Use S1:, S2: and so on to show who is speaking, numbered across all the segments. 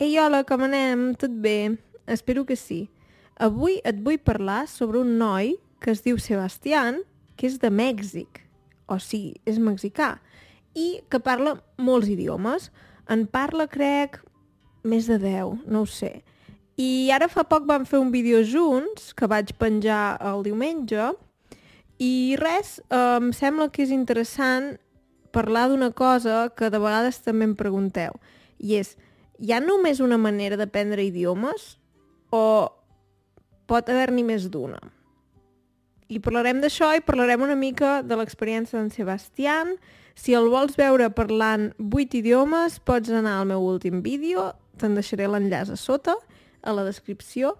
S1: Ei, hola, com anem? Tot bé? Espero que sí. Avui et vull parlar sobre un noi que es diu Sebastián, que és de Mèxic, o sigui, és mexicà, i que parla molts idiomes. En parla, crec, més de 10, no ho sé. I ara fa poc vam fer un vídeo junts, que vaig penjar el diumenge, i res, em sembla que és interessant parlar d'una cosa que de vegades també em pregunteu, i és, hi ha només una manera d'aprendre idiomes o pot haver-n'hi més d'una? I parlarem d'això i parlarem una mica de l'experiència d'en Sebastián. Si el vols veure parlant 8 idiomes, pots anar al meu últim vídeo, te'n deixaré l'enllaç a sota, a la descripció,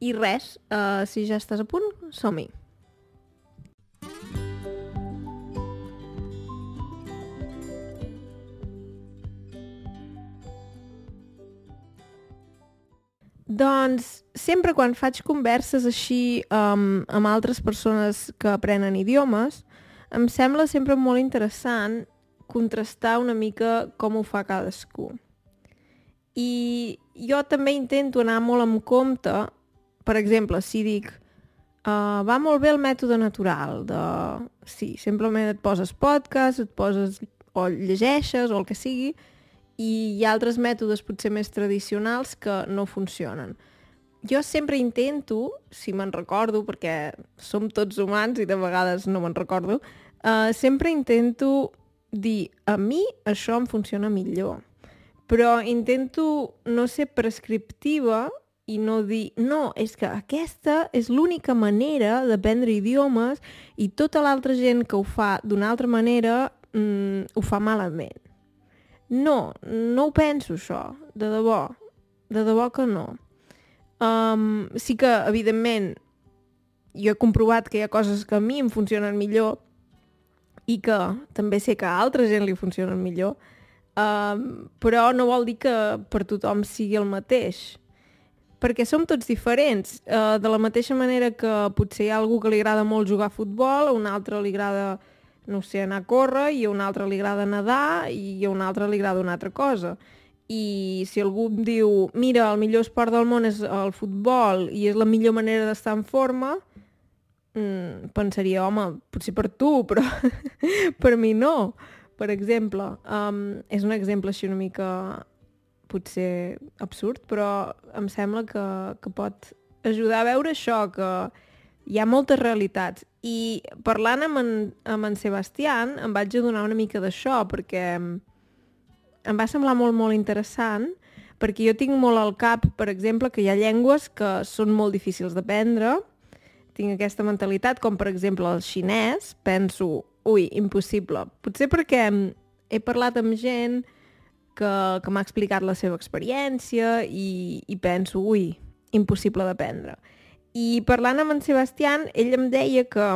S1: i res, uh, si ja estàs a punt, som-hi. Doncs sempre quan faig converses així um, amb altres persones que aprenen idiomes, em sembla sempre molt interessant contrastar una mica com ho fa cadascú. I jo també intento anar molt amb compte, per exemple, si dic uh, va molt bé el mètode natural, de sí, simplement et poses podcast, et poses o llegeixes o el que sigui, i hi ha altres mètodes potser més tradicionals que no funcionen. Jo sempre intento, si me'n recordo, perquè som tots humans i de vegades no me'n recordo, uh, sempre intento dir, a mi això em funciona millor. Però intento no ser prescriptiva i no dir, no, és que aquesta és l'única manera d'aprendre idiomes i tota l'altra gent que ho fa d'una altra manera mm, ho fa malament. No, no ho penso això, de debò. De debò que no. Um, sí que, evidentment, jo he comprovat que hi ha coses que a mi em funcionen millor i que també sé que a altra gent li funcionen millor, um, però no vol dir que per tothom sigui el mateix perquè som tots diferents. Uh, de la mateixa manera que potser hi ha algú que li agrada molt jugar a futbol, a un altre li agrada no sé, anar a córrer, i a un altre li agrada nedar, i a un altre li agrada una altra cosa. I si algú em diu, mira, el millor esport del món és el futbol i és la millor manera d'estar en forma, mm, pensaria, home, potser per tu, però per mi no. Per exemple, um, és un exemple així una mica potser absurd, però em sembla que, que pot ajudar a veure això, que hi ha moltes realitats. I parlant amb en, amb en Sebastián em vaig adonar una mica d'això, perquè em va semblar molt, molt interessant, perquè jo tinc molt al cap, per exemple, que hi ha llengües que són molt difícils d'aprendre, tinc aquesta mentalitat, com per exemple el xinès, penso, ui, impossible. Potser perquè he parlat amb gent que, que m'ha explicat la seva experiència i, i penso, ui, impossible d'aprendre. I parlant amb en Sebastián, ell em deia que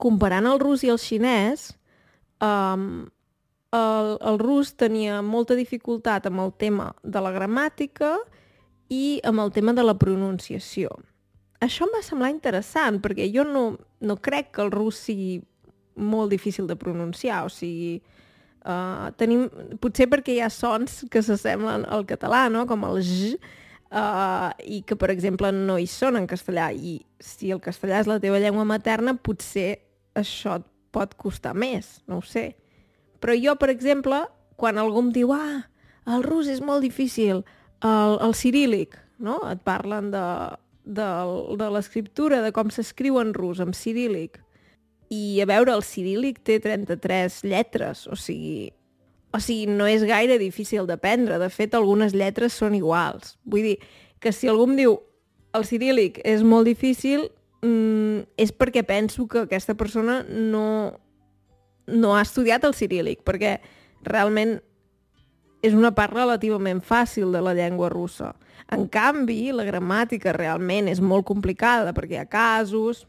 S1: comparant el rus i el xinès, um, el, el rus tenia molta dificultat amb el tema de la gramàtica i amb el tema de la pronunciació. Això em va semblar interessant, perquè jo no, no crec que el rus sigui molt difícil de pronunciar, o sigui, uh, tenim, potser perquè hi ha sons que s'assemblen al català, no? com el j, uh, i que, per exemple, no hi són en castellà. I si el castellà és la teva llengua materna, potser això et pot costar més, no ho sé. Però jo, per exemple, quan algú em diu ah, el rus és molt difícil, el, el cirílic, no? Et parlen de, de, de l'escriptura, de com s'escriu en rus, amb cirílic. I a veure, el cirílic té 33 lletres, o sigui, o sigui, no és gaire difícil d'aprendre. De fet, algunes lletres són iguals. Vull dir que si algú em diu el cirílic és molt difícil, mm, és perquè penso que aquesta persona no, no ha estudiat el cirílic, perquè realment és una part relativament fàcil de la llengua russa. En canvi, la gramàtica realment és molt complicada perquè hi ha casos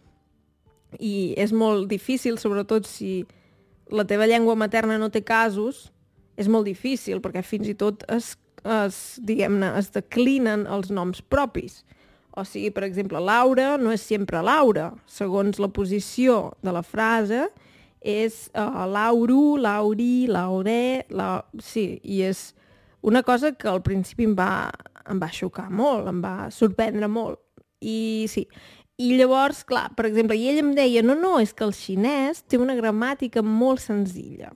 S1: i és molt difícil, sobretot si la teva llengua materna no té casos, és molt difícil perquè fins i tot es, es diguem-ne, es declinen els noms propis. O sigui, per exemple, Laura no és sempre Laura. Segons la posició de la frase, és uh, Lauru, Lauri, Lauré... La... Sí, i és Una cosa que al principi em va, em va xocar molt, em va sorprendre molt. I sí, i llavors, clar, per exemple, i ell em deia, no, no, és que el xinès té una gramàtica molt senzilla.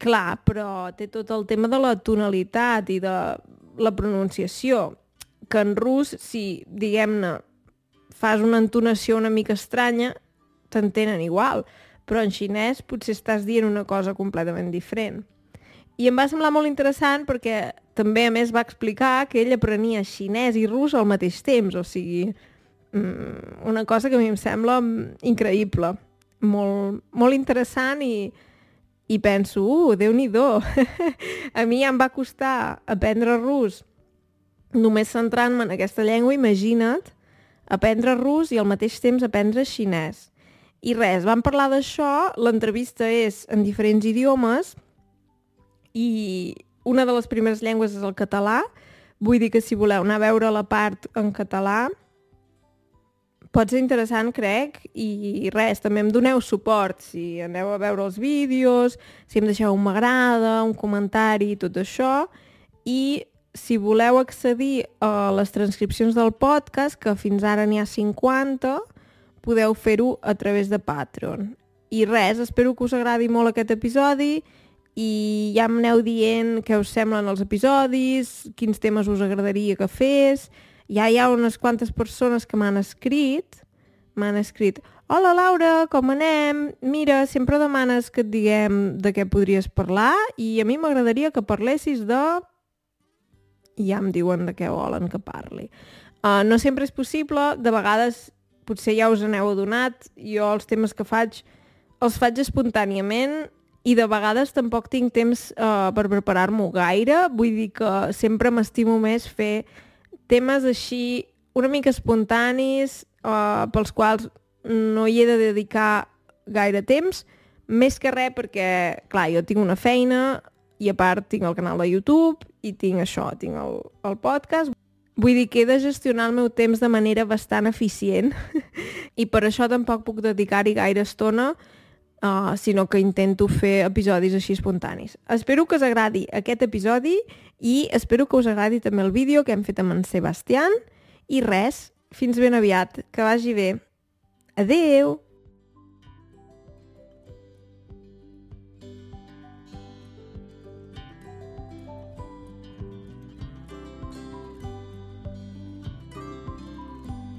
S1: Clar, però té tot el tema de la tonalitat i de la pronunciació, que en rus, si, diguem-ne, fas una entonació una mica estranya, t'entenen igual, però en xinès potser estàs dient una cosa completament diferent. I em va semblar molt interessant perquè també, a més, va explicar que ell aprenia xinès i rus al mateix temps, o sigui, mm, una cosa que a mi em sembla increïble, molt, molt interessant i, i penso, uh, déu nhi A mi ja em va costar aprendre rus només centrant-me en aquesta llengua, imagina't, aprendre rus i al mateix temps aprendre xinès. I res, vam parlar d'això, l'entrevista és en diferents idiomes, i una de les primeres llengües és el català. Vull dir que si voleu anar a veure la part en català pot ser interessant, crec, i res, també em doneu suport si aneu a veure els vídeos, si em deixeu un m'agrada, un comentari, tot això, i si voleu accedir a les transcripcions del podcast, que fins ara n'hi ha 50, podeu fer-ho a través de Patreon. I res, espero que us agradi molt aquest episodi i ja m'aneu dient què us semblen els episodis, quins temes us agradaria que fes. Ja hi ha unes quantes persones que m'han escrit, m'han escrit Hola Laura, com anem? Mira, sempre demanes que et diguem de què podries parlar i a mi m'agradaria que parlessis de... I ja em diuen de què volen que parli. Uh, no sempre és possible, de vegades potser ja us aneu adonat, jo els temes que faig els faig espontàniament i de vegades tampoc tinc temps uh, per preparar-m'ho gaire, vull dir que sempre m'estimo més fer temes així una mica espontanis, uh, pels quals no hi he de dedicar gaire temps, més que res perquè, clar, jo tinc una feina i a part tinc el canal de YouTube i tinc això, tinc el, el podcast. Vull dir que he de gestionar el meu temps de manera bastant eficient i per això tampoc puc dedicar-hi gaire estona uh, sinó que intento fer episodis així espontanis. Espero que us agradi aquest episodi i espero que us agradi també el vídeo que hem fet amb en Sebastián i res, fins ben aviat, que vagi bé. Adeu!